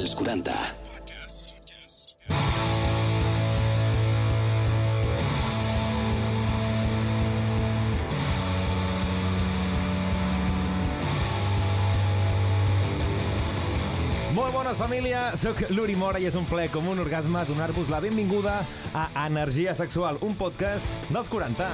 Als 40. Bones, família. Soc l'Uri Mora i és un ple com un orgasme donar-vos la benvinguda a Energia Sexual, un podcast dels 40.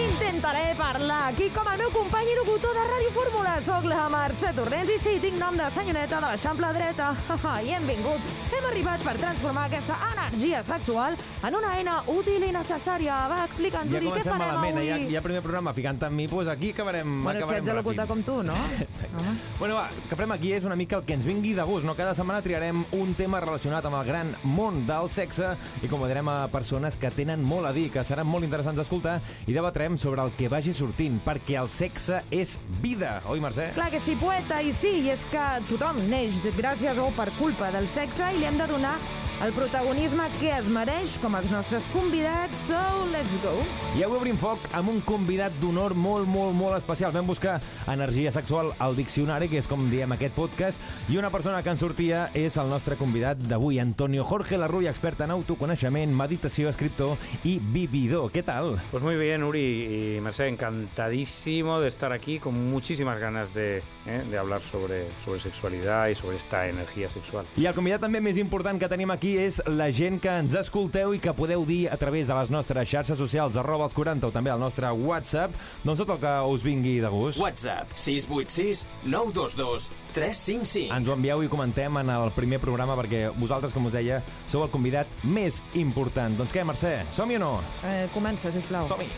Intentaré parlar aquí com el meu company i locutor de Ràdio Fórmula. Soc la Mercè Torrents i sí, tinc nom de senyoreta de l'Eixample dreta. I hem vingut. Hem arribat per transformar aquesta energia sexual en una eina útil i necessària. Va, explica'ns, Ja Uri, què farem malament, eh? avui? ja, ja primer programa ficant amb mi, doncs aquí acabarem, Bueno, és que acabarem ets locutar com tu, no? Exacte. Ah. Bueno, va, que farem aquí és una mica el que ens vingui de gust, no? Cada setmana triarem un tema relacionat amb el gran món del sexe i convidarem a persones que tenen molt a dir, que seran molt interessants d'escoltar i debatrem sobre el que vagi sortint, perquè el sexe és vida, oi, Mercè? Clar que sí, poeta, i sí, i és que tothom neix gràcies o per culpa del sexe i li hem de donar el protagonisme que es mereix com els nostres convidats, so let's go. I avui obrim foc amb un convidat d'honor molt, molt, molt especial. Vam buscar energia sexual al diccionari, que és com diem aquest podcast, i una persona que en sortia és el nostre convidat d'avui, Antonio Jorge Larruy, expert en autoconeixement, meditació, escriptor i vividor. Què tal? Pues muy bien, Uri y Merced, encantadísimo de estar aquí con muchísimas ganas de, eh, de hablar sobre, sobre sexualidad y sobre esta energía sexual. I el convidat també més important que tenim aquí és la gent que ens escolteu i que podeu dir a través de les nostres xarxes socials, arroba els 40 o també al nostre WhatsApp, doncs tot el que us vingui de gust. WhatsApp 686 922 355. Ens ho envieu i comentem en el primer programa perquè vosaltres, com us deia, sou el convidat més important. Doncs què, Mercè, som-hi o no? Eh, comença, sisplau. Som-hi!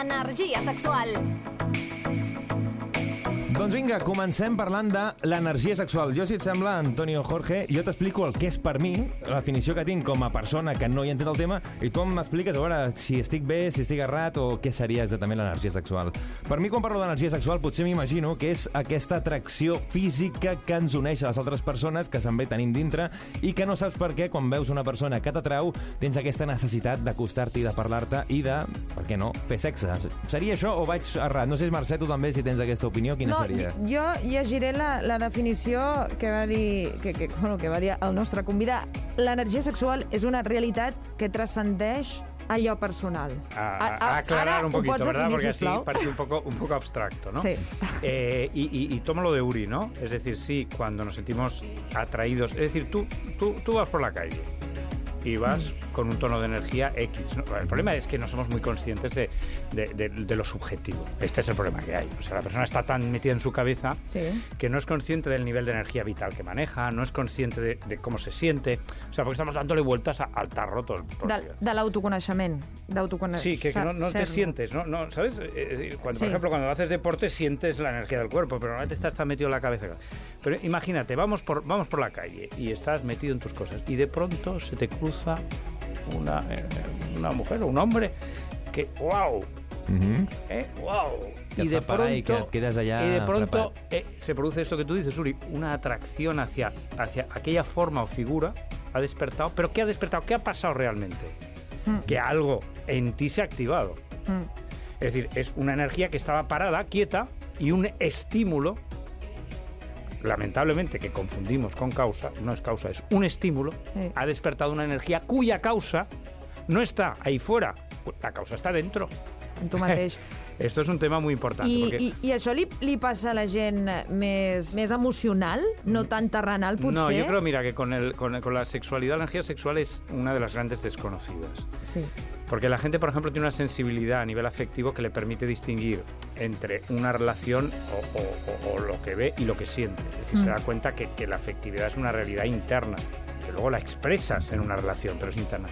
Energia sexual. Doncs vinga, comencem parlant de l'energia sexual. Jo, si et sembla, Antonio Jorge, jo t'explico el que és per mi, la definició que tinc com a persona que no hi entén el tema, i tu m'expliques a veure si estic bé, si estic errat o què seria exactament l'energia sexual. Per mi, quan parlo d'energia sexual, potser m'imagino que és aquesta atracció física que ens uneix a les altres persones, que se'n ve tenint dintre, i que no saps per què, quan veus una persona que t'atrau, tens aquesta necessitat d'acostar-te i de parlar-te i de, per què no, fer sexe. Seria això o vaig errat? No sé, Mercè, tu també, si tens aquesta opinió, quina no, seria? Jo llegiré la, la definició que va dir que, que, bueno, que va dir el nostre convidat. L'energia sexual és una realitat que transcendeix allò personal. A, a- a aclarar ara un poquito, ¿verdad? definir, Porque así parece un poco, un poco abstracto, ¿no? Sí. Eh, y, y, y tómalo de Uri, ¿no? Es decir, sí, cuando nos sentimos atraídos, es decir, tú, tú, tú vas por la calle y vas Mm. Con un tono de energía X. ¿no? El problema es que no somos muy conscientes de, de, de- de lo subjetivo. Este es el problema que hay. O sea, la persona está tan metida en su cabeza Sí. que no es consciente del nivel de energía vital que maneja, no es consciente de, cómo se siente. O sea, porque estamos dándole vueltas a- al tarro todo el todo el De, l'autoconeixement. Sí, que, que no, no te sientes, ¿no? no ¿Sabes? Eh, eh, Cuando, Sí. Por ejemplo, cuando haces deporte sientes la energía del cuerpo, pero normalmente estás tan metido en la cabeza. Pero imagínate, vamos por, vamos por la calle y estás metido en tus cosas y de pronto se te cruza una, eh, una mujer o un hombre que, wow. ¿eh? wow. Y de pronto, et quedes allà y de pronto eh, se produce esto que tú dices, Uri, una atracción hacia, hacia aquella forma o figura ha despertado, pero ¿qué ha despertado? ¿Qué ha pasado realmente? Que algo en ti se ha activado. Mm. Es decir, es una energía que estaba parada, quieta, y un estímulo, lamentablemente que confundimos con causa, no es causa, es un estímulo, Sí. ha despertado una energía cuya causa no está ahí fuera, la causa está dentro. En tu mateix. Esto es un tema muy importante. I, porque i, I això li, li passa a la gent més, més emocional, no tan terrenal, potser? no, yo creo, mira, que con, el, con, con la sexualidad, la energía sexual es una de las grandes desconocidas. Sí. Porque la gente, por ejemplo, tiene una sensibilidad a nivel afectivo que le permite distinguir entre una relación o, o- o- o lo que ve y lo que siente. Es decir, se da cuenta que, que la afectividad es una realidad interna, que luego la expresas en una relación, pero es interna.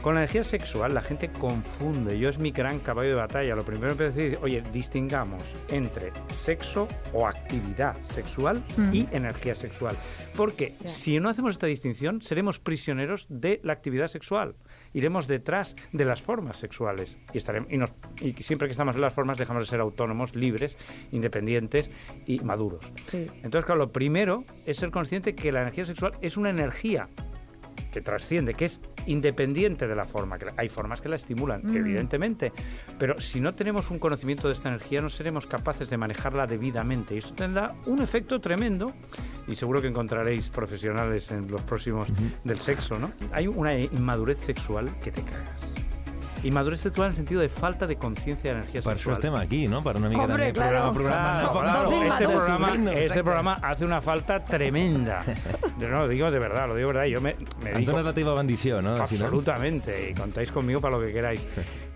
Con la energía sexual la gente confunde. Yo es mi gran caballo de batalla. Lo primero que decir, oye, distingamos entre sexo o actividad sexual y energía sexual. Porque si no hacemos esta distinción, seremos prisioneros de la actividad sexual. Iremos detrás de las formas sexuales. Y, estaremos, y, nos- y siempre que estamos en las formas dejamos de ser autónomos, libres, independientes y maduros. Sí. Entonces, claro, lo primero es ser consciente que la energía sexual es una energía que trasciende, que es independiente de la forma. Hay formas que la estimulan, evidentemente, pero si no tenemos un conocimiento de esta energía no seremos capaces de manejarla debidamente y esto tendrá un efecto tremendo y seguro que encontraréis profesionales en los próximos del sexo, ¿no? Hay una inmadurez sexual que te cagas. Inmadurez sexual en el sentido de falta de conciencia de energía això sexual. estem aquí, no? Per una mica Hombre, també claro. programa, programa. Este programa, este programa hace una falta tremenda. No, lo digo de verdad, lo digo de verdad. Yo me, me Ens dedico dones la teva bendició, no? Absolutamente y contáis conmigo para lo que queráis.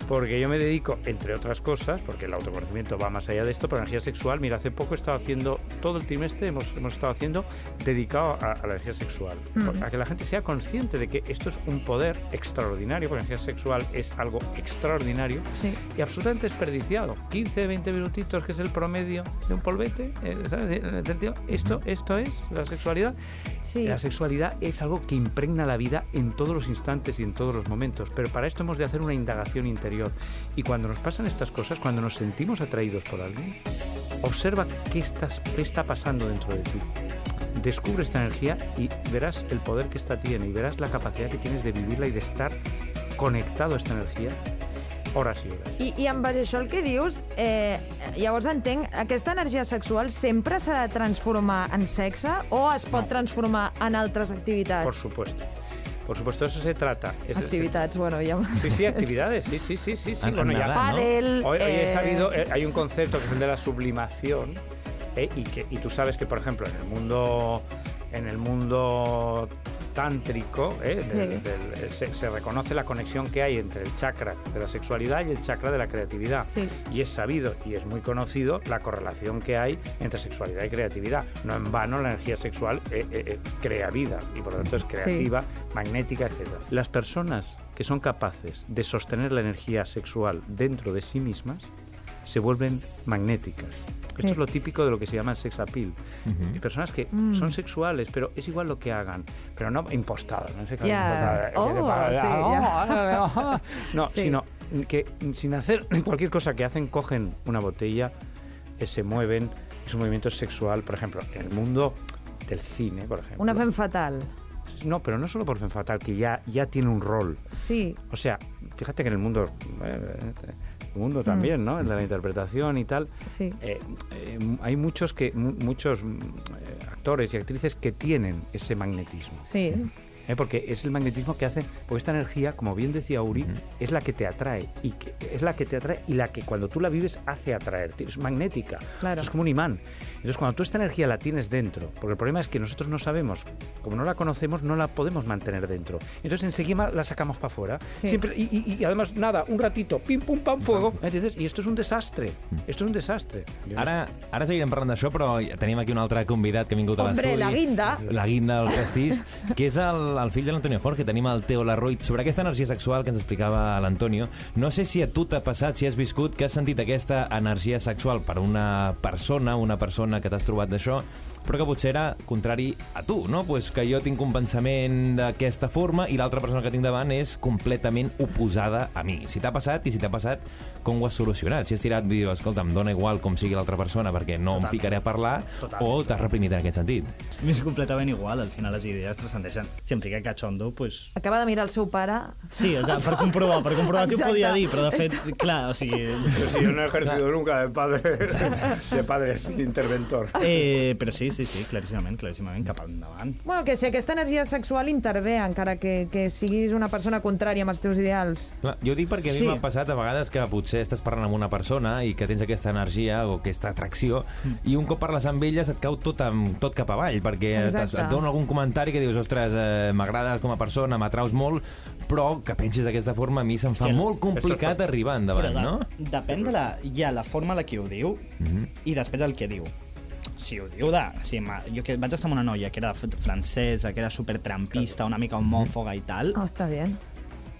Porque yo me dedico, entre otras cosas, porque el autoconocimiento va más allá de esto, pero energía sexual, mira, hace poco he estado haciendo, todo el trimestre hemos, hemos estado haciendo dedicado a, a la energía sexual. A que la gente sea consciente de que esto es un poder extraordinario, porque la energía sexual es algo extraordinario Sí. y absolutamente desperdiciado. 15, 20 minutitos, que es el promedio de un polvete. eh, Esto, esto es la sexualidad. Sí. La sexualidad es algo que impregna la vida en todos los instantes y en todos los momentos, pero para esto hemos de hacer una indagación interior. Y cuando nos pasan estas cosas, cuando nos sentimos atraídos por alguien, observa qué, estás, qué está pasando dentro de ti. Descubre esta energía y verás el poder que esta tiene y verás la capacidad que tienes de vivirla y de estar conectado a esta energía horas y horas. I, I en base a això el que dius, eh, llavors entenc, aquesta energia sexual sempre s'ha de transformar en sexe o es pot transformar en altres activitats? Por supuesto. Por supuesto, eso se trata. Es- es- Activitats, bueno, ja... Sí, sí, actividades, sí, sí, sí, sí. sí. En- Bueno, en ya. Pádel, Hoy, hoy he eh, sabido, eh, hay un concepto que es el de la sublimación, eh, y, que, y tú sabes que, por ejemplo, en el mundo, en el mundo tántrico, eh, del- Sí. del- se, se reconoce la conexión que hay entre el chakra de la sexualidad y el chakra de la creatividad. Sí. Y es sabido y es muy conocido la correlación que hay entre sexualidad y creatividad. No en vano la energía sexual eh, eh, eh, crea vida y por lo tanto es creativa, magnética, etc. Las personas que son capaces de sostener la energía sexual dentro de sí mismas se vuelven magnéticas. Esto Sí. es lo típico de lo que se llama el sex appeal. Hay personas que Mm. son sexuales, pero es igual lo que hagan, pero no impostadas. No, sé, impostadas, Oh, que te pagan, sí, "Ah, ya". no, Sí. sino que sin hacer cualquier cosa que hacen, cogen una botella, eh, se mueven, y su movimiento es sexual, por ejemplo, en el mundo del cine, por ejemplo. Una fem fatal. No, pero no solo por Femme Fatal, que ya, ya tiene un rol. Sí. O sea, fíjate que en el mundo, eh, el mundo también, ¿no? En la interpretación y tal, Sí. eh, eh, hay muchos que mu- muchos mm, eh, actores y actrices que tienen ese magnetismo. Sí. ¿Eh? porque es el magnetismo que hace, porque esta energía, como bien decía Uri, es la que te atrae y que, es la que te atrae y la que cuando tú la vives hace atraerte, es magnética, Claro. es como un imán. Entonces cuando tú esta energía la tienes dentro, porque el problema es que nosotros no sabemos, como no la conocemos, no la podemos mantener dentro. Entonces enseguida la sacamos para afuera, Sí. siempre y, y- y además nada, un ratito, pim pum pam fuego, ¿entiendes? Y esto es un desastre, esto es un desastre. Yo no Ara, ara seguirem parlant d'això, però tenim aquí un altre convidat que ha vingut a l'estudi. Hombre, la guinda. La guinda del pastís, que és el, el fill de l'Antonio Jorge. Tenim el Teo Larroy. Sobre aquesta energia sexual que ens explicava l'Antonio, no sé si a tu t'ha passat, si has viscut, que has sentit aquesta energia sexual per una persona, una persona que t'has trobat d'això, però que potser era contrari a tu, no? Pues que jo tinc un pensament d'aquesta forma i l'altra persona que tinc davant és completament oposada a mi. Si t'ha passat i si t'ha passat, com ho has solucionat? Si has tirat, diu, escolta, em dona igual com sigui l'altra persona perquè no em Totalment. ficaré a parlar, Totalment. o t'has reprimit en aquest sentit? És completament igual, al final les idees transcendeixen. Si em fica cachondo, pues... Acaba de mirar el seu pare. Sí, o sea, per comprovar, per comprovar si ho podia dir, però de fet, clar, o sigui... Pero si yo no he ejercido nunca de padre, de padre interventor. Eh, però sí, sí, sí, claríssimament, claríssimament, cap endavant. Bueno, que si aquesta energia sexual intervé, encara que, que siguis una persona contrària amb els teus ideals. Clar, jo dic perquè a mi Sí. m'ha passat a vegades que potser estàs parlant amb una persona i que tens aquesta energia o aquesta atracció i un cop parles amb ella se't cau tot, amb, tot cap avall perquè Exacte. t'has- et dona algun comentari que dius ostres, eh, m'agrada com a persona, m'atraus molt però que pensis d'aquesta forma a mi se'm fa Sí, molt complicat arribar endavant, Però de, no? depèn de la, ja, la forma en la que ho diu i després el que diu. Si ho diu de... Si ma, jo que vaig estar amb una noia que era francesa, que era super trampista, una mica homòfoga i tal, Oh, està bé.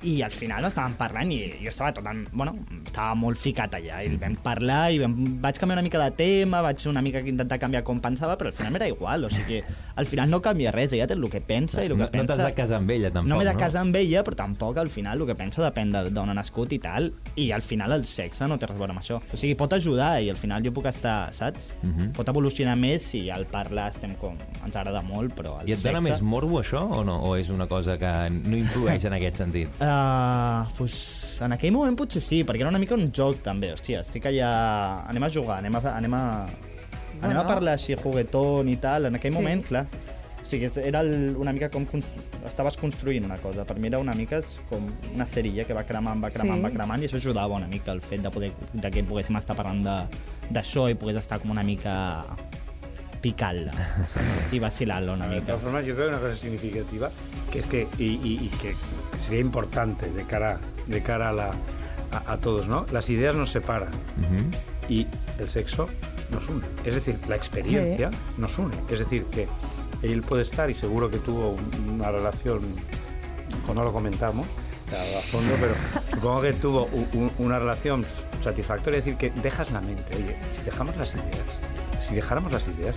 i al final estàvem parlant i jo estava tot en, bueno, estava molt ficat allà i vam parlar i vam, vaig canviar una mica de tema, vaig una mica intentar canviar com pensava, però al final m'era igual, o sigui, al final no canvia res, ella té el que pensa i el que No, no pensa... t'has de casar amb ella, tampoc, no m'he de no? casar amb ella, però tampoc al final el que pensa depèn de- d'on ha nascut i tal, i al final el sexe no té res a veure amb això. O sigui, pot ajudar i al final jo puc estar, saps? Mhm. Pot evolucionar més si al parlar estem com... ens agrada molt, però el I et sexe... dona més morbo això o no? O és una cosa que no influeix en aquest sentit? Uh, pues, en aquell moment potser sí, perquè era una mica un joc també, hòstia, estic allà... Anem a jugar, anem a... Anem a... Anem a parlar així, juguetón i tal, en aquell Sí. moment, clar. O sigui, era el, una mica com cons- estaves construint una cosa. Per mi era una mica és com una cerilla que va cremant, va cremant, Sí. va cremant, i això ajudava una mica el fet de, poder, de que poguéssim estar parlant de- d'això i pogués estar com una mica picant-la i vacilant-la una De mica. todas formas, yo creo que una cosa significativa que es que, y, y- y que sería importante de cara, de cara a, la, a, a todos, ¿no? Las ideas nos separan y el sexo nos une. Es decir, la experiencia nos une. Es decir, que él puede estar y seguro que tuvo un- una relación, con no lo comentamos a fondo, pero supongo que tuvo una relación satisfactoria. Es decir, que dejas la mente. Oye, si dejamos las ideas, si dejáramos las ideas,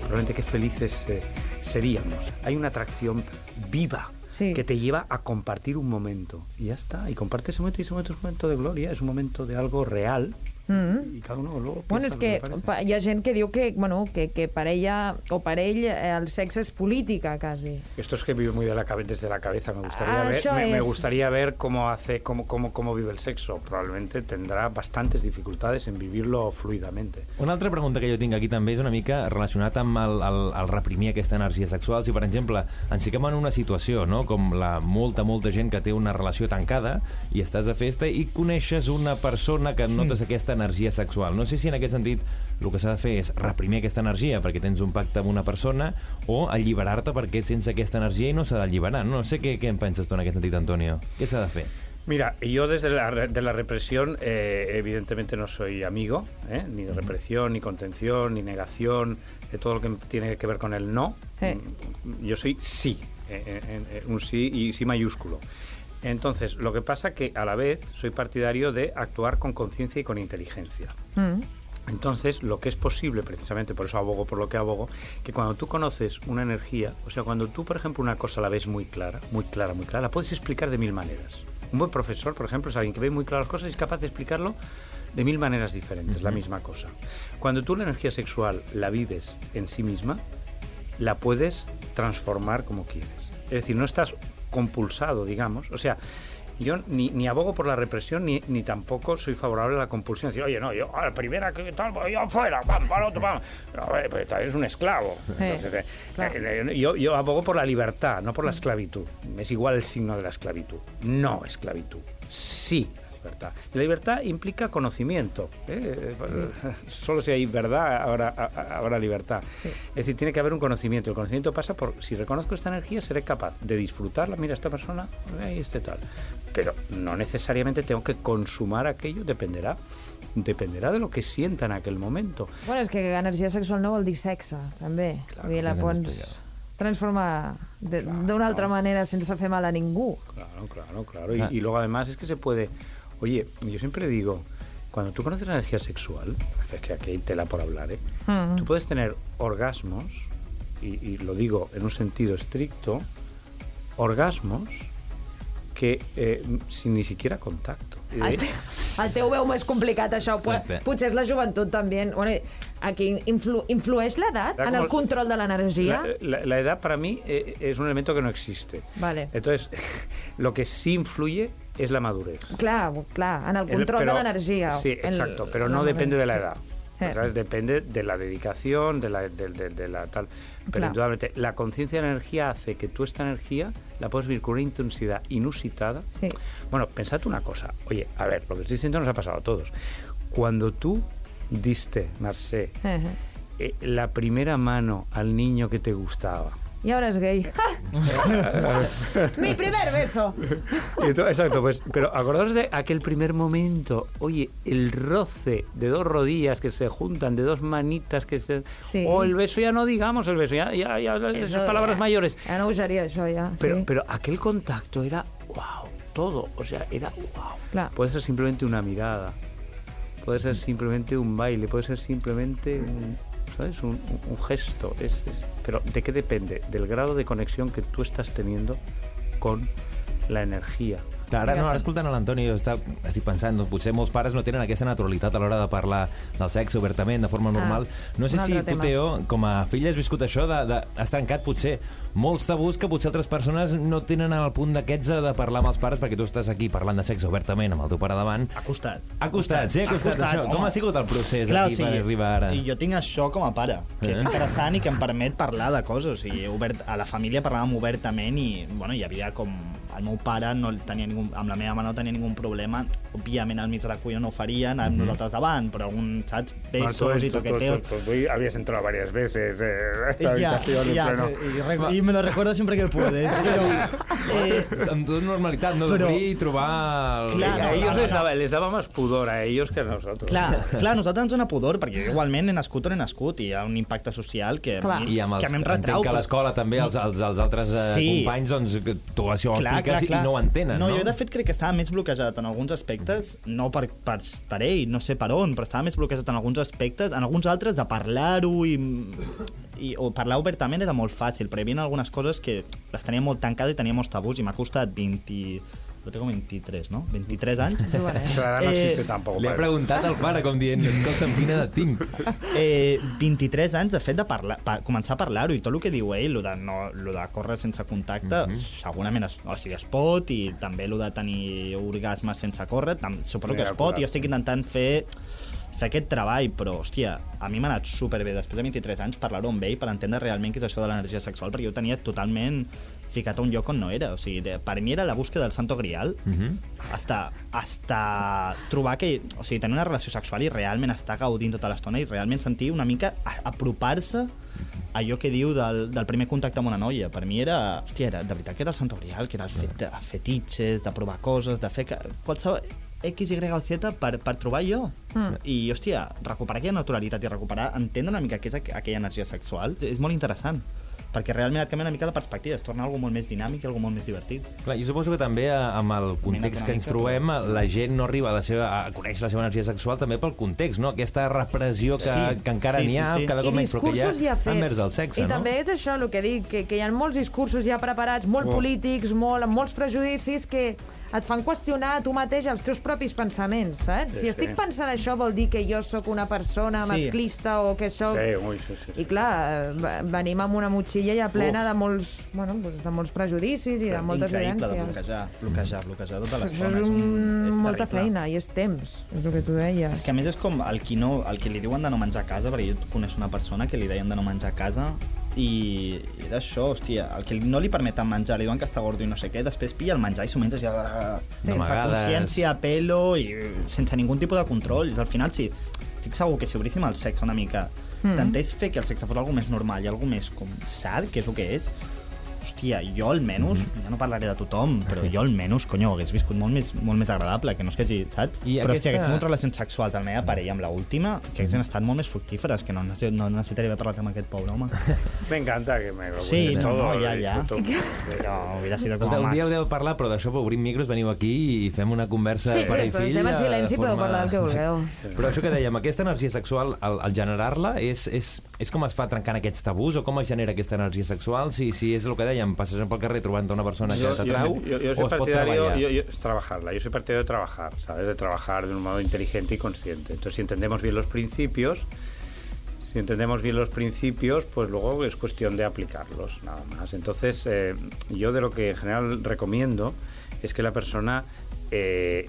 probablemente qué felices eh, seríamos. Hay una atracción viva Sí. que te lleva a compartir un momento. Y ya está. Y comparte ese momento y ese momento es un momento de gloria, es un momento de algo real. Mm. Y cada uno luego Bueno, lo que pa- hi ha gent que diu que, bueno, que, que per ella o per ell eh, el sexe és política, quasi. Esto es que vive muy de la cabe- desde la cabeza. Me gustaría Ah, ver, me, me es. gustaría ver cómo hace, cómo, cómo, cómo vive el sexo. Probablemente tendrá bastantes dificultades en vivirlo fluidamente. Una altra pregunta que jo tinc aquí també és una mica relacionat amb el, el, el reprimir aquesta energia sexual. Si, per exemple, ens fiquem en una situació, no?, com la molta, molta gent que té una relació tancada i estàs a festa i coneixes una persona que notes aquesta energia sexual. No sé si en aquest sentit el que s'ha de fer és reprimir aquesta energia perquè tens un pacte amb una persona o alliberar-te perquè sense aquesta energia i no s'ha d'alliberar. No sé què, què en penses tu en aquest sentit, Antonio. Què s'ha de fer? Mira, yo desde la, de la represión, eh, evidentemente no soy amigo, ¿eh? ni de represión, ni contención, ni negación, de todo lo que tiene que ver con el no. Sí. Yo soy sí, eh, eh, eh, un sí y sí mayúsculo. Entonces, lo que pasa que a la vez soy partidario de actuar con conciencia y con inteligencia. Mm. Entonces, lo que es posible, precisamente por eso abogo por lo que abogo, que cuando tú conoces una energía, o sea, cuando tú, por ejemplo, una cosa la ves muy clara, muy clara, muy clara, la puedes explicar de mil maneras. Un buen profesor, por ejemplo, es alguien que ve muy claras las cosas y es capaz de explicarlo de mil maneras diferentes, la misma cosa. Cuando tú la energía sexual la vives en sí misma, la puedes transformar como quieres. Es decir, no estás compulsado, digamos. O sea, yo ni, ni abogo por la represión ni, ni tampoco soy favorable a la compulsión. Decir, oye, no, yo a la primera que tal, pues yo afuera, vamos, para otro, vamos. No, pues eres un esclavo. Entonces, eh, claro. eh, yo, yo abogo por la libertad, no por la esclavitud. Es igual el signo de la esclavitud. No esclavitud. Sí libertad. Y la libertad implica conocimiento. ¿eh? Solo si hay verdad, ahora, a- a- habrá libertad. Es decir, tiene que haber un conocimiento. El conocimiento pasa por, si reconozco esta energía, seré capaz de disfrutarla. Mira, esta persona, eh, este tal. Pero no necesariamente tengo que consumar aquello, dependerá. Dependerá de lo que sienta en aquel momento. Bueno, és que energia sexual no vol dir sexe, també. Clar, Vull dir, la sí, pots transformar de- d'una altra manera sense fer mal a ningú. Claro, claro, claro. Y, Ah. y luego además es que se puede... Oye, yo siempre digo, cuando tú conoces la energía sexual, es que aquí hay tela por hablar, ¿eh? Mm. Tú puedes tener orgasmos, y, y lo digo en un sentido estricto, orgasmos que eh, sin ni siquiera contacto. El, te, el teu veu més complicat, això. Exacte. Potser és la joventut, també. Bueno, aquí influ, influeix l'edat en el control de l'energia? La, la- la edad para mí eh, es un elemento que no existe. Vale. Entonces, lo que sí influye es la madurez. Clar, clar, en el El- control pero- de l'energia. Sí, pero la no depende de la edad. ¿sabes? Depende de la dedicación, de la, de, de- de la tal. Pero Claro. indudablemente, la conciencia de la energía hace que tú esta energía la puedes vivir con una intensidad inusitada. Sí. Bueno, pensad una cosa. Oye, a ver, lo que estoy diciendo nos ha pasado a todos. Cuando tú diste, Marcé, Eh, eh, la primera mano al niño que te gustaba, I ara és gay. Mi primer beso. Y to- Exacto, pues, pero acordaos de aquel primer momento, oye, el roce de dos rodillas que se juntan, de dos manitas que se... Sí. O el beso, ya no digamos el beso, ya, ya, ya esas Eso palabras mayores. Ja no usaria això, ja. Pero, sí. pero aquel contacto era, wow, todo, o sea, era wow. Claro. Puede ser simplemente una mirada, puede ser simplemente un baile, puede ser simplemente un, ¿sabes? un, gesto. Es, es- pero ¿de qué depende? Del grado de conexión que tú estás teniendo con la energía. Clar, ara, no, ara escoltant a l'Antoni, jo està, estic pensant, doncs, potser molts pares no tenen aquesta naturalitat a l'hora de parlar del sexe obertament, de forma normal. no sé si tu, tema. Teo, com a fill has viscut això, de, de, has trencat potser molts tabús que potser altres persones no tenen al punt d'aquests de parlar amb els pares, perquè tu estàs aquí parlant de sexe obertament amb el teu pare davant. Ha costat. Ha costat, sí, ha costat, això. Com ha sigut el procés Clar, aquí per arribar ara? I jo tinc això com a pare, que és Eh? interessant i que em permet parlar de coses. O sigui, obert, a la família parlàvem obertament i bueno, hi havia com... El meu pare no tenia ningú, amb la meva mare no tenia ningú problema. Òbviament, al mig de la cuina no ho farien, amb Mhm. nosaltres davant, però algun, saps, Bueno, besos tú- y tú- tú- toqueteos. tú- tú habías entrado varias veces eh, a esta Ya, habitación en ya, pleno. y, y me lo recuerdo siempre que puedes, pero... Eh, Amb tota normalitat, no? Però- D'obrir i trobar... El... Clar, a no, ellos no, les no. daba, les daba más pudor a ellos que a nosotros. Clar, clar, a nosaltres ens dona pudor, perquè igualment he nascut on he nascut i hi ha un impacte social que, a Clar. mi, I amb els, que a mi em entenc retrau. que a l'escola també els, els, els altres eh, Sí. companys, doncs, que tu això ho expliques i no ho entenen, no? no? jo de fet crec que estava més bloquejat en alguns aspectes, no per, per, per ell, no sé per on, però estava més bloquejat en alguns aspectes, en alguns altres de parlar-ho i, i, o parlar obertament era molt fàcil, però hi havia algunes coses que les tenia molt tancades i tenia molts tabús i m'ha costat 20... Jo tengo 23, ¿no? 23 anys. Edad no Eh, existe tampoco. Li padre. preguntat al pare, com dient, escolta'm, quina edat tinc? Eh, 23 anys, de fet, de parlar, pa, començar a parlar-ho, i tot el que diu ell, lo de, no, lo de córrer sense contacte, mm -hmm. segurament es, o sigui, es pot, i també lo de tenir orgasmes sense córrer, tam, suposo que es pot, jo estic intentant fer fer aquest treball, però, hòstia, a mi m'ha anat superbé, després de 23 anys, parlar-ho amb ell per entendre realment què és això de l'energia sexual, perquè jo tenia totalment ficat a un lloc on no era. O sigui, de, per mi era la búsqueda del santo grial, Uh -huh. hasta, hasta trobar que... O sigui, tenir una relació sexual i realment estar gaudint tota l'estona i realment sentir una mica a- apropar-se a allò que diu del, del primer contacte amb una noia. Per mi era... Hòstia, era, de veritat que era el santo grial, que era el fet de fetitxes, de provar coses, de fer que, qualsevol X, Y o Z per, per trobar jo. Mm. I, hòstia, recuperar aquella naturalitat i recuperar, entendre una mica què és aqu aquella energia sexual és molt interessant perquè realment et canvia una mica la perspectiva, es torna algo molt més dinàmic i algo molt més divertit. Clar, jo suposo que també eh, amb el context que ens trobem la gent no arriba a, la seva, a conèixer la seva energia sexual també pel context, no? Aquesta repressió que, Sí, que encara sí, n'hi ha sí, sí. cada cop menys, però que hi discursos ja ha fets. envers del sexe, I no? també és això el que dic, que, que hi ha molts discursos ja preparats, molt Oh. polítics, molt, amb molts prejudicis, que et fan qüestionar tu mateix els teus propis pensaments, saps? Sí, si estic sí. pensant això vol dir que jo sóc una persona Sí. masclista o que sóc... Sí, uy, sí, sí, sí. I clar, ve- venim amb una motxilla ja plena de molts, bueno, doncs de molts prejudicis i de moltes Increïble de vivències. bloquejar, bloquejar, bloquejar tota l'estona. és, un, és molta feina i és temps, és el que tu És deies. que a més és com el qui, no, el qui li diuen de no menjar a casa, perquè jo conec una persona que li deien de no menjar a casa i era això, hòstia, el que no li permeten menjar, li diuen que està gordo i no sé què, després pilla el menjar i s'ho menja ja sense consciència, pelo i sense ningun tipus de control. I al final, sí, estic segur que si obríssim el sexe una mica, mm. intentés fer que el sexe fos algo més normal i algo més com sad, que és el que és, hòstia, jo almenys, mm. ja no parlaré de tothom, però jo almenys, conyo, hagués viscut molt més, molt més agradable, que no és que hagi, saps? I però aquesta- hòstia, hagués tingut relacions sexuals amb la meva parella, amb l'última, que haguessin estat molt més fructíferes, que no, no necessitaria haver parlat amb aquest pobre home. Me encanta que me lo Sí, no, no, ya. disfruto. Però hubiera sido com un dia heu de parlar, però d'això obrim micros, veniu aquí i fem una conversa Sí, sí, pare i fill. estem en silenci, podeu forma- parlar del que vulgueu. Però això que dèiem, aquesta energia sexual, al, al generar-la, és, és, és com es fa trencant aquests tabús o com es genera aquesta energia sexual? Si, si és el que dèiem, passes pel carrer trobant una persona que Yo, t'atrau yo- yo- yo o soy es pot partidario, treballar? yo, yo- es trabajarla, yo soy partidario de trabajar, ¿sabes? De trabajar de un modo inteligente y consciente. Entonces, si entendemos bien los principios, si entendemos bien los principios, pues luego es cuestión de aplicarlos, nada más. Entonces, eh, yo de lo que en general recomiendo es que la persona eh,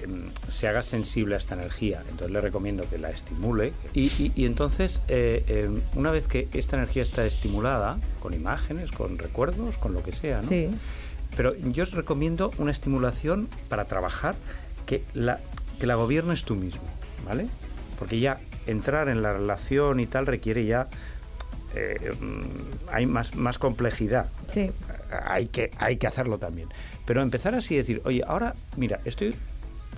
se haga sensible a esta energía. Entonces le recomiendo que la estimule y, y- y entonces eh, eh, una vez que esta energía está estimulada, con imágenes, con recuerdos, con lo que sea, ¿no? Sí. Pero yo os recomiendo una estimulación para trabajar que la, que la gobiernes tú mismo, ¿vale? Porque ya entrar en la relación y tal requiere ya... eh, mm, hay más, más complejidad. Sí. Hay que, hay que hacerlo también. Pero empezar así y decir, oye, ahora, mira, estoy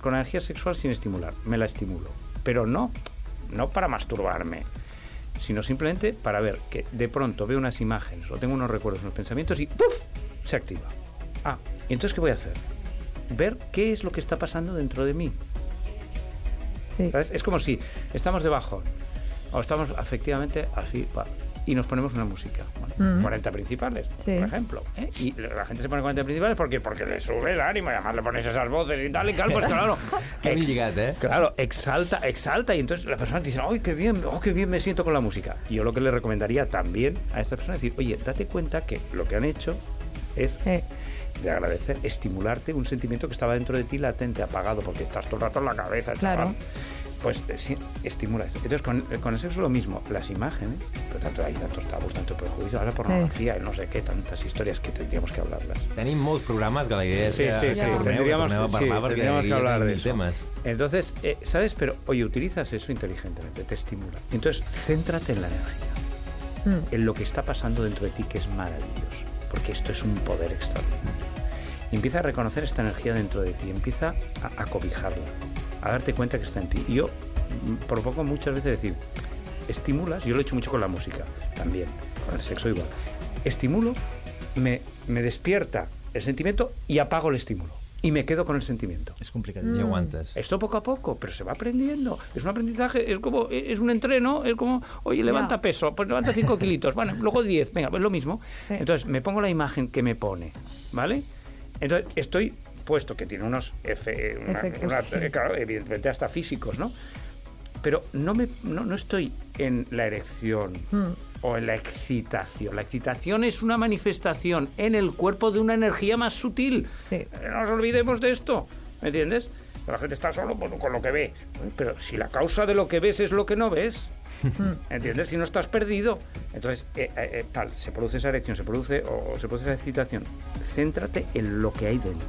con energía sexual sin estimular, me la estimulo. Pero no, no para masturbarme, sino simplemente para ver que de pronto veo unas imágenes o tengo unos recuerdos, unos pensamientos y ¡puf! se activa. Ah, ¿y entonces qué voy a hacer? Ver qué es lo que está pasando dentro de mí. Sí. ¿Sabes? Es como si estamos de bajón o estamos efectivamente así, y nos ponemos una música. Bueno, 40 principales, Sí. por ejemplo. ¿eh? Y la gente se pone 40 principales porque, porque le sube el ánimo y además le pones esas voces y tal y tal, pues claro. Ex- eh? Claro, exalta, exalta y entonces la persona dice, ¡ay, qué bien! ¡Oh, qué bien me siento con la música! Y yo lo que le recomendaría también a esta persona es decir, oye, date cuenta que lo que han hecho es de agradecer, estimularte un sentimiento que estaba dentro de ti latente, apagado, porque estás todo el rato en la cabeza, Claro. chaval. Pues eh, sí, estimula eso. Entonces, con, eh, con el sexo lo mismo. Las imágenes, pero tanto, hay tantos tabús, tanto prejuicio, ahora pornografía, no sé qué, tantas historias que tendríamos que hablarlas. Tenim molts programes que la idea és Sí, que, sí, que sí, tendríamos, sí, tendríamos aquí que hablar de eso. temes. Entonces, eh, ¿sabes? Pero, oye, utilizas eso inteligentemente, te estimula. Entonces, céntrate en la energía, en lo que está pasando dentro de ti, que es maravilloso, porque esto es un poder extraordinario. Y empieza a reconocer esta energía dentro de ti, empieza a, a cobijarla, a darte cuenta que está en ti. Y yo mm, propongo muchas veces decir, estimulas, yo lo he hecho mucho con la música, también, con el sexo igual. Estimulo, me, me despierta el sentimiento y apago el estímulo. Y me quedo con el sentimiento. És I complicadíssim. aguantes. Esto poco a poco, pero se va aprendiendo. Es un aprendizaje, es como, es un entreno, es como, oye, levanta peso, pues levanta 5 kilitos, bueno, luego 10, venga, pues lo mismo. Sí. Entonces, me pongo la imagen que me pone, ¿vale? Entonces, estoy puesto que tiene unos efe- una- Efectos, una- sí. eh, claro, evidentemente hasta físicos, ¿no? Pero no, me, no, no estoy en la erección Hmm. o en la excitación. La excitación es una manifestación en el cuerpo de una energía más sutil. Sí. Eh, No nos olvidemos de esto, ¿me entiendes? La gente está solo pues, con lo que ve. Pero si la causa de lo que ves es lo que no ves, ¿entiendes? Si no estás perdido. Entonces, eh, tal, se produce esa erección, se produce o, o se produce esa excitación. Céntrate en lo que hay dentro.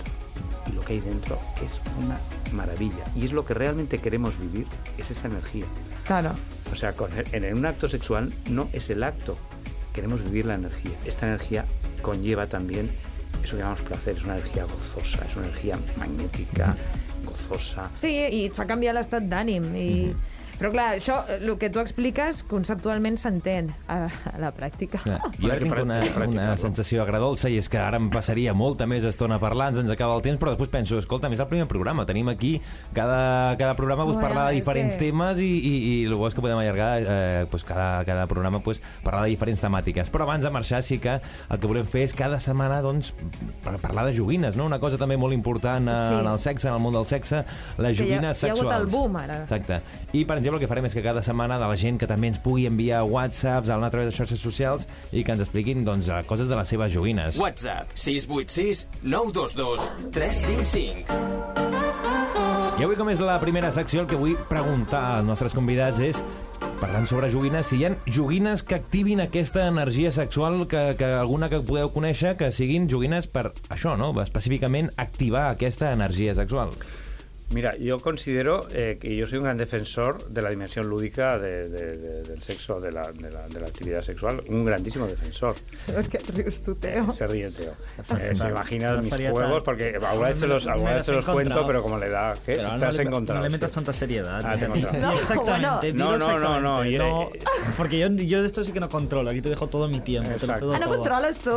Y lo que hay dentro es una maravilla. Y es lo que realmente queremos vivir, es esa energía. claro. O sea, con en un acto sexual no es el acto, queremos vivir la energía. Esta energía conlleva también eso que llamamos placer, es una energía gozosa, es una energía magnética, gozosa. Sí, i fa canviar l'estat d'ànim. I... Però clar, això, el que tu expliques, conceptualment s'entén a, a la pràctica. Clar, Jo ara tinc una, una sensació agradolça i és que ara em passaria molta més estona parlant, ens acaba el temps, però després penso, escolta, és el primer programa, tenim aquí cada, cada programa pues, Bueno, parlar de diferents que- temes i, i, i el bo és que podem allargar eh, pues, cada, cada programa pues, parlar de diferents temàtiques. Però abans de marxar sí que el que volem fer és cada setmana doncs, par- parlar de joguines, no? una cosa també molt important eh, Sí. en el sexe, en el món del sexe, les Que hi ha- joguines hi ha hagut sexuals. el boom, ara. Exacte. I, per exemple, el que farem és que cada setmana de la gent que també ens pugui enviar whatsapps a través de xarxes socials i que ens expliquin doncs, eh, coses de les seves joguines. WhatsApp 686 922 355. I avui, com és la primera secció, el que vull preguntar als nostres convidats és, parlant sobre joguines, si hi ha joguines que activin aquesta energia sexual, que, que alguna que podeu conèixer, que siguin joguines per això, no? Específicament activar aquesta energia sexual. Mira, yo considero eh, que yo soy un gran defensor de la dimensión lúdica de- de- de- del sexo, de la, de, la, de la actividad sexual, un grandísimo defensor. És que rius tu, Teo. Se ríe Teo. Eh, se imagina La mis juegos, porque alguna vez se los, Me alguna vez se he los cuento, pero como le da... ¿Qué? Pero Te no has le, encontrado. no le metas sí. tanta seriedad. Ah, te he. No, exactamente. No, no, no, no, yo- No, porque yo, yo de esto sí que no controlo. Aquí te dejo todo mi tiempo. Te lo cedo Ah, no todo. controles tu?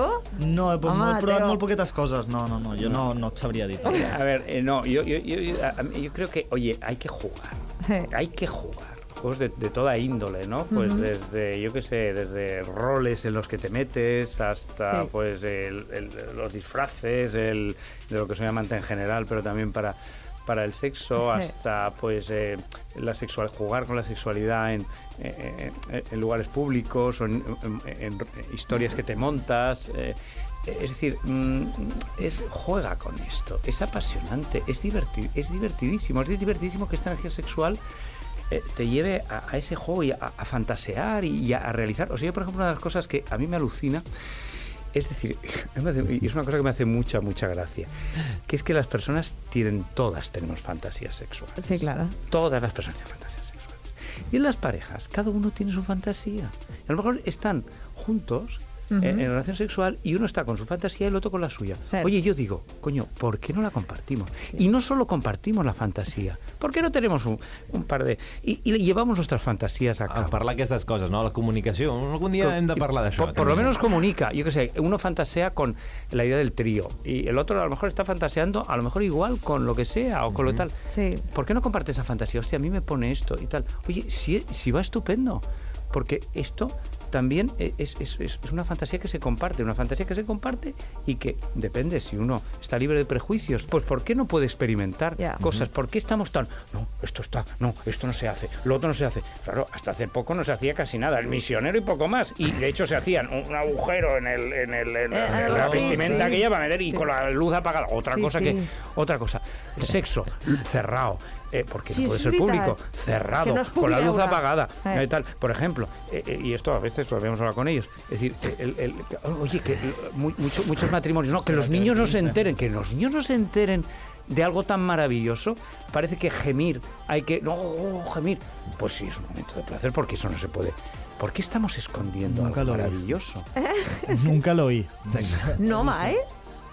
No, pues Home, he provat Teo. molt poquetes coses. No, no, no. Jo no, no et sabria dir. A ver, eh, no, yo, yo, yo, yo- creo que, oye, hay que jugar. Eh. Hay que jugar. Juegos de, de toda índole, ¿no? Pues desde, yo qué sé, desde roles en los que te metes hasta, Sí. pues, el- el- los disfraces, el, de lo que se llama en general, pero también para para el sexo Sí. hasta pues eh, la sexual jugar con la sexualidad en, en- en- en lugares públicos o en historias que te montas eh, es decir, mm, es, juega con esto, es apasionante, es, diverti- es divertidísimo, es divertidísimo que esta energía sexual eh, te lleve a, a ese juego y a, a fantasear y, y a, a realizar. O sea, yo, por ejemplo, una de las cosas que a mí me alucina es decir, es una cosa que me hace mucha, mucha gracia, que es que las personas tienen, todas tenemos fantasías sexuales. Sí, claro. Todas las personas tienen fantasías sexuales. Y en las parejas, cada uno tiene su fantasía. A lo mejor están juntos Eh, en relación sexual y uno está con su fantasía y el otro con la suya. Cierto. Oye, yo digo, coño, ¿por qué no la compartimos? Y no solo compartimos la fantasía, ¿por qué no tenemos un, un par de... Y, y llevamos nuestras fantasías a A cabo? parlar aquestes coses, no? La comunicació. Algun dia Co- hem de parlar d'això. Por, por lo menos comunica. Yo qué sé, uno fantasea con la idea del trío y el otro a lo mejor está fantaseando, a lo mejor igual con lo que sea o con lo tal. Sí. ¿Por qué no comparte esa fantasía? Hostia, a mí me pone esto y tal. Oye, si, si va estupendo. Porque esto también e- es, es- es- una fantasía que se comparte, una fantasía que se comparte y que depende si uno está libre de prejuicios, pues ¿por qué no puede experimentar cosas? ¿Por qué estamos tan, no, esto está, no, esto no se hace, lo otro no se hace? Claro, hasta hace poco no se hacía casi nada, el misionero y poco más, y de hecho se hacían un, agujero en, el, en, el, en, Eh, en la vestit, vestimenta sí. que lleva meter y Sí. con la luz apagada, otra Sí, cosa sí. que, otra cosa, el sexo cerrado. Eh, porque Sí, no puede ser público, cerrado, con la luz apagada, Eh. eh, tal. Por ejemplo, eh, eh, y esto a veces lo habíamos hablado con ellos, es decir, eh, el- el- oye, que mu- mucho- muchos matrimonios, no, que los niños no se enteren, que los niños no se enteren de algo tan maravilloso, parece que gemir, hay que, no, gemir, pues sí, es un momento de placer porque eso no se puede. ¿Por qué estamos escondiendo Nunca algo lo vi. maravilloso? Nunca lo oí. No, mai?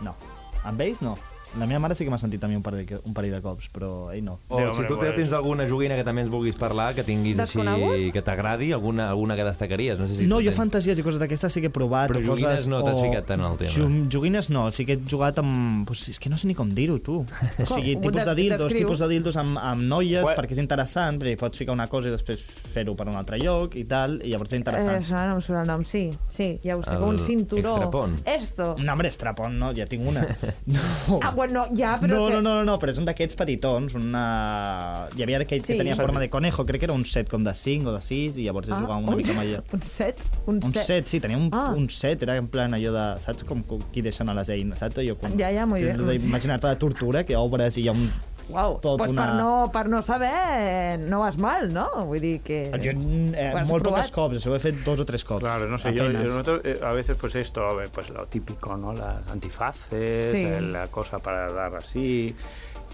No. Amb ells, no. La meva mare sí que m'ha sentit a mi un parell de, un parell de cops, però ell no. O Sí, si tu tens alguna joguina que també ens vulguis parlar, que tinguis així, que t'agradi, alguna, alguna que destacaries? No, sé si No, jo tens- fantasies i coses d'aquestes sí que he provat. Però joguines coses, no t'has o- ficat tant en el tema. Jo- joguines no, sí que he jugat amb... Pues, és que no sé ni com dir-ho, tu. O sigui, Com? tipus de dildos, tipus de dildos amb, amb noies, Bueno. perquè és interessant, perquè pots ficar una cosa i després fer-ho per un altre lloc i tal, i llavors és Eh, interessant. això no em surt el nom, sí. Sí, ja ho sé, El un cinturó. extrapont. Esto. No, hombre, estrapon, no, ja tinc una. No. Ah, bueno, ja, però... No, no, no, no, no, però és un d'aquests petitons, una... Hi havia aquell Sí. que tenia forma de conejo, crec que era un set com de 5 o de 6, i llavors es jugava una un, mica allò. Un set? Un, Un set, sí, tenia un, Ah. un set, era en plan allò de... Saps com, qui deixen a les eines, saps? Allò com, Ja, ja, bien. és Imagina't la tortura, que obres i hi ha un... Uau, tot pues una- per, no, per no saber no vas mal, no? Vull dir que... Jo, eh, molt provat? poques cops, això ho he fet dos o tres cops. Claro, no sé, yo, apenas. nosotros eh, a veces pues esto, pues lo típico, ¿no? Las antifaces, Sí. eh, la cosa para dar así,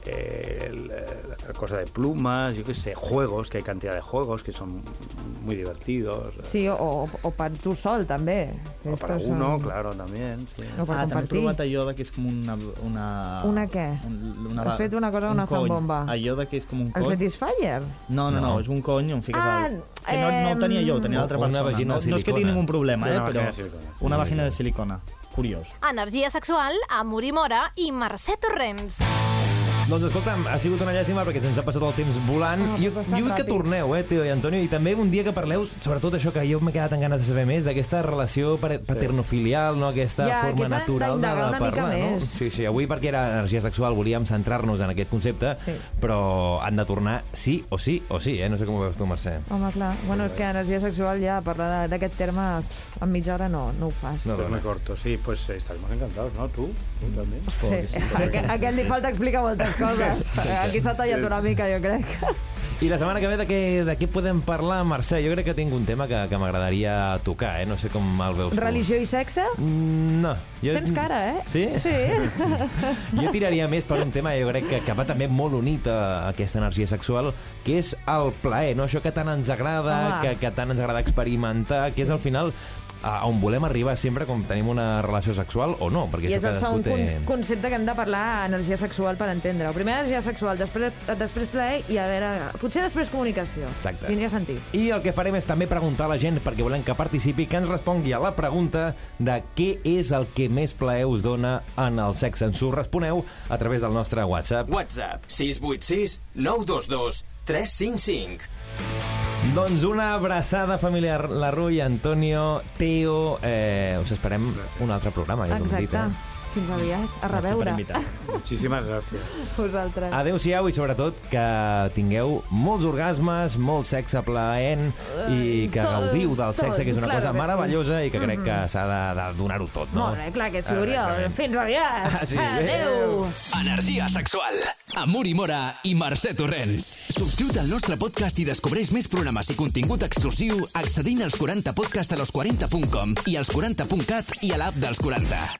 eh, el- la cosa de plumas, yo qué sé, juegos, que hay cantidad de juegos que son muy divertidos. Sí, o, o, o per tu sol, també. O para Estos uno, són- claro, también. Sí. O per Ah, també he compartir. provat allò de que és com una... Una, Una què? Un, una, Has fet una cosa un una cony. zambomba. Allò de que és com un El cony. Satisfyer? No, no, no, No. és un cony on fiques Ah, el... Que no, no ho tenia jo, ho tenia l'altra Una persona. vagina no, no és que tingui ningú problema, eh, però... Una vagina de silicona. Curiós. Energia sexual amb Uri Mora i Mercè Torrents. Doncs escolta'm, ha sigut una llàstima perquè se'ns ha passat el temps volant. Ah, jo, jo vull que torneu, eh, Teo i Antonio, i també un dia que parleu, sobretot això que jo m'he quedat amb ganes de saber més, d'aquesta relació paternofilial, no? aquesta Ja, que forma natural de, mica parlar. No? Sí, sí, avui perquè era energia sexual volíem centrar-nos en aquest concepte, Sí. però han de tornar sí o sí o sí, eh? No sé com ho veus tu, Mercè. Home, clar. Bueno, és que energia sexual ja, parlar de- d'aquest terme en mitja hora no, no ho fas. No, no, corto, sí, pues eh, estaremos encantados, ¿no? ¿Tú? ¿Tú también? Sí. A, aquest, a aquest li falta explicar moltes coses. Aquí s'ha tallat una mica, jo crec. I la setmana que ve de què, de què podem parlar, Mercè? Jo crec que tinc un tema que, que m'agradaria tocar, eh? No sé com el veus tu. Religió i sexe? Mm, no. Jo... Tens cara, eh? Sí? Sí. Jo tiraria més per un tema, jo crec que, que va també molt unit a aquesta energia sexual, que és el plaer, no? Això que tant ens agrada, Home. que, que tant ens agrada experimentar, que és al final a on volem arribar sempre quan tenim una relació sexual o no, perquè I és això el segon té... con concepte que hem de parlar energia sexual per entendre-ho. Primer energia sexual, després, després plaer i a veure... Potser després comunicació. Exacte. Tindria sentit. I el que farem és també preguntar a la gent, perquè volem que participi, que ens respongui a la pregunta de què és el que més plaer us dona en el sexe. Ens ho responeu a través del nostre WhatsApp. WhatsApp 686 922 355. Doncs una abraçada familiar, la Rui, Antonio, Teo... Eh, us esperem un altre programa, ja t'ho hem dit, Exacte. eh? Fins aviat. A Gràcies reveure. Muchísimas gracias. Vosaltres. Adéu-siau i sobretot que tingueu molts orgasmes, molt sexe plaent i que tot, gaudiu del sexe, tot, que és una cosa que sí. meravellosa i que crec que s'ha de, de donar-ho tot, no? Molt bé, clar que sí, Oriol. exactament. Fins aviat. Ah, sí. Adéu. Energia sexual amb Uri Mora i Mercè Torrents. Subscriu't al nostre podcast i descobreix més programes i contingut exclusiu accedint als 40podcast a los40.com i als 40.cat i a l'app dels 40.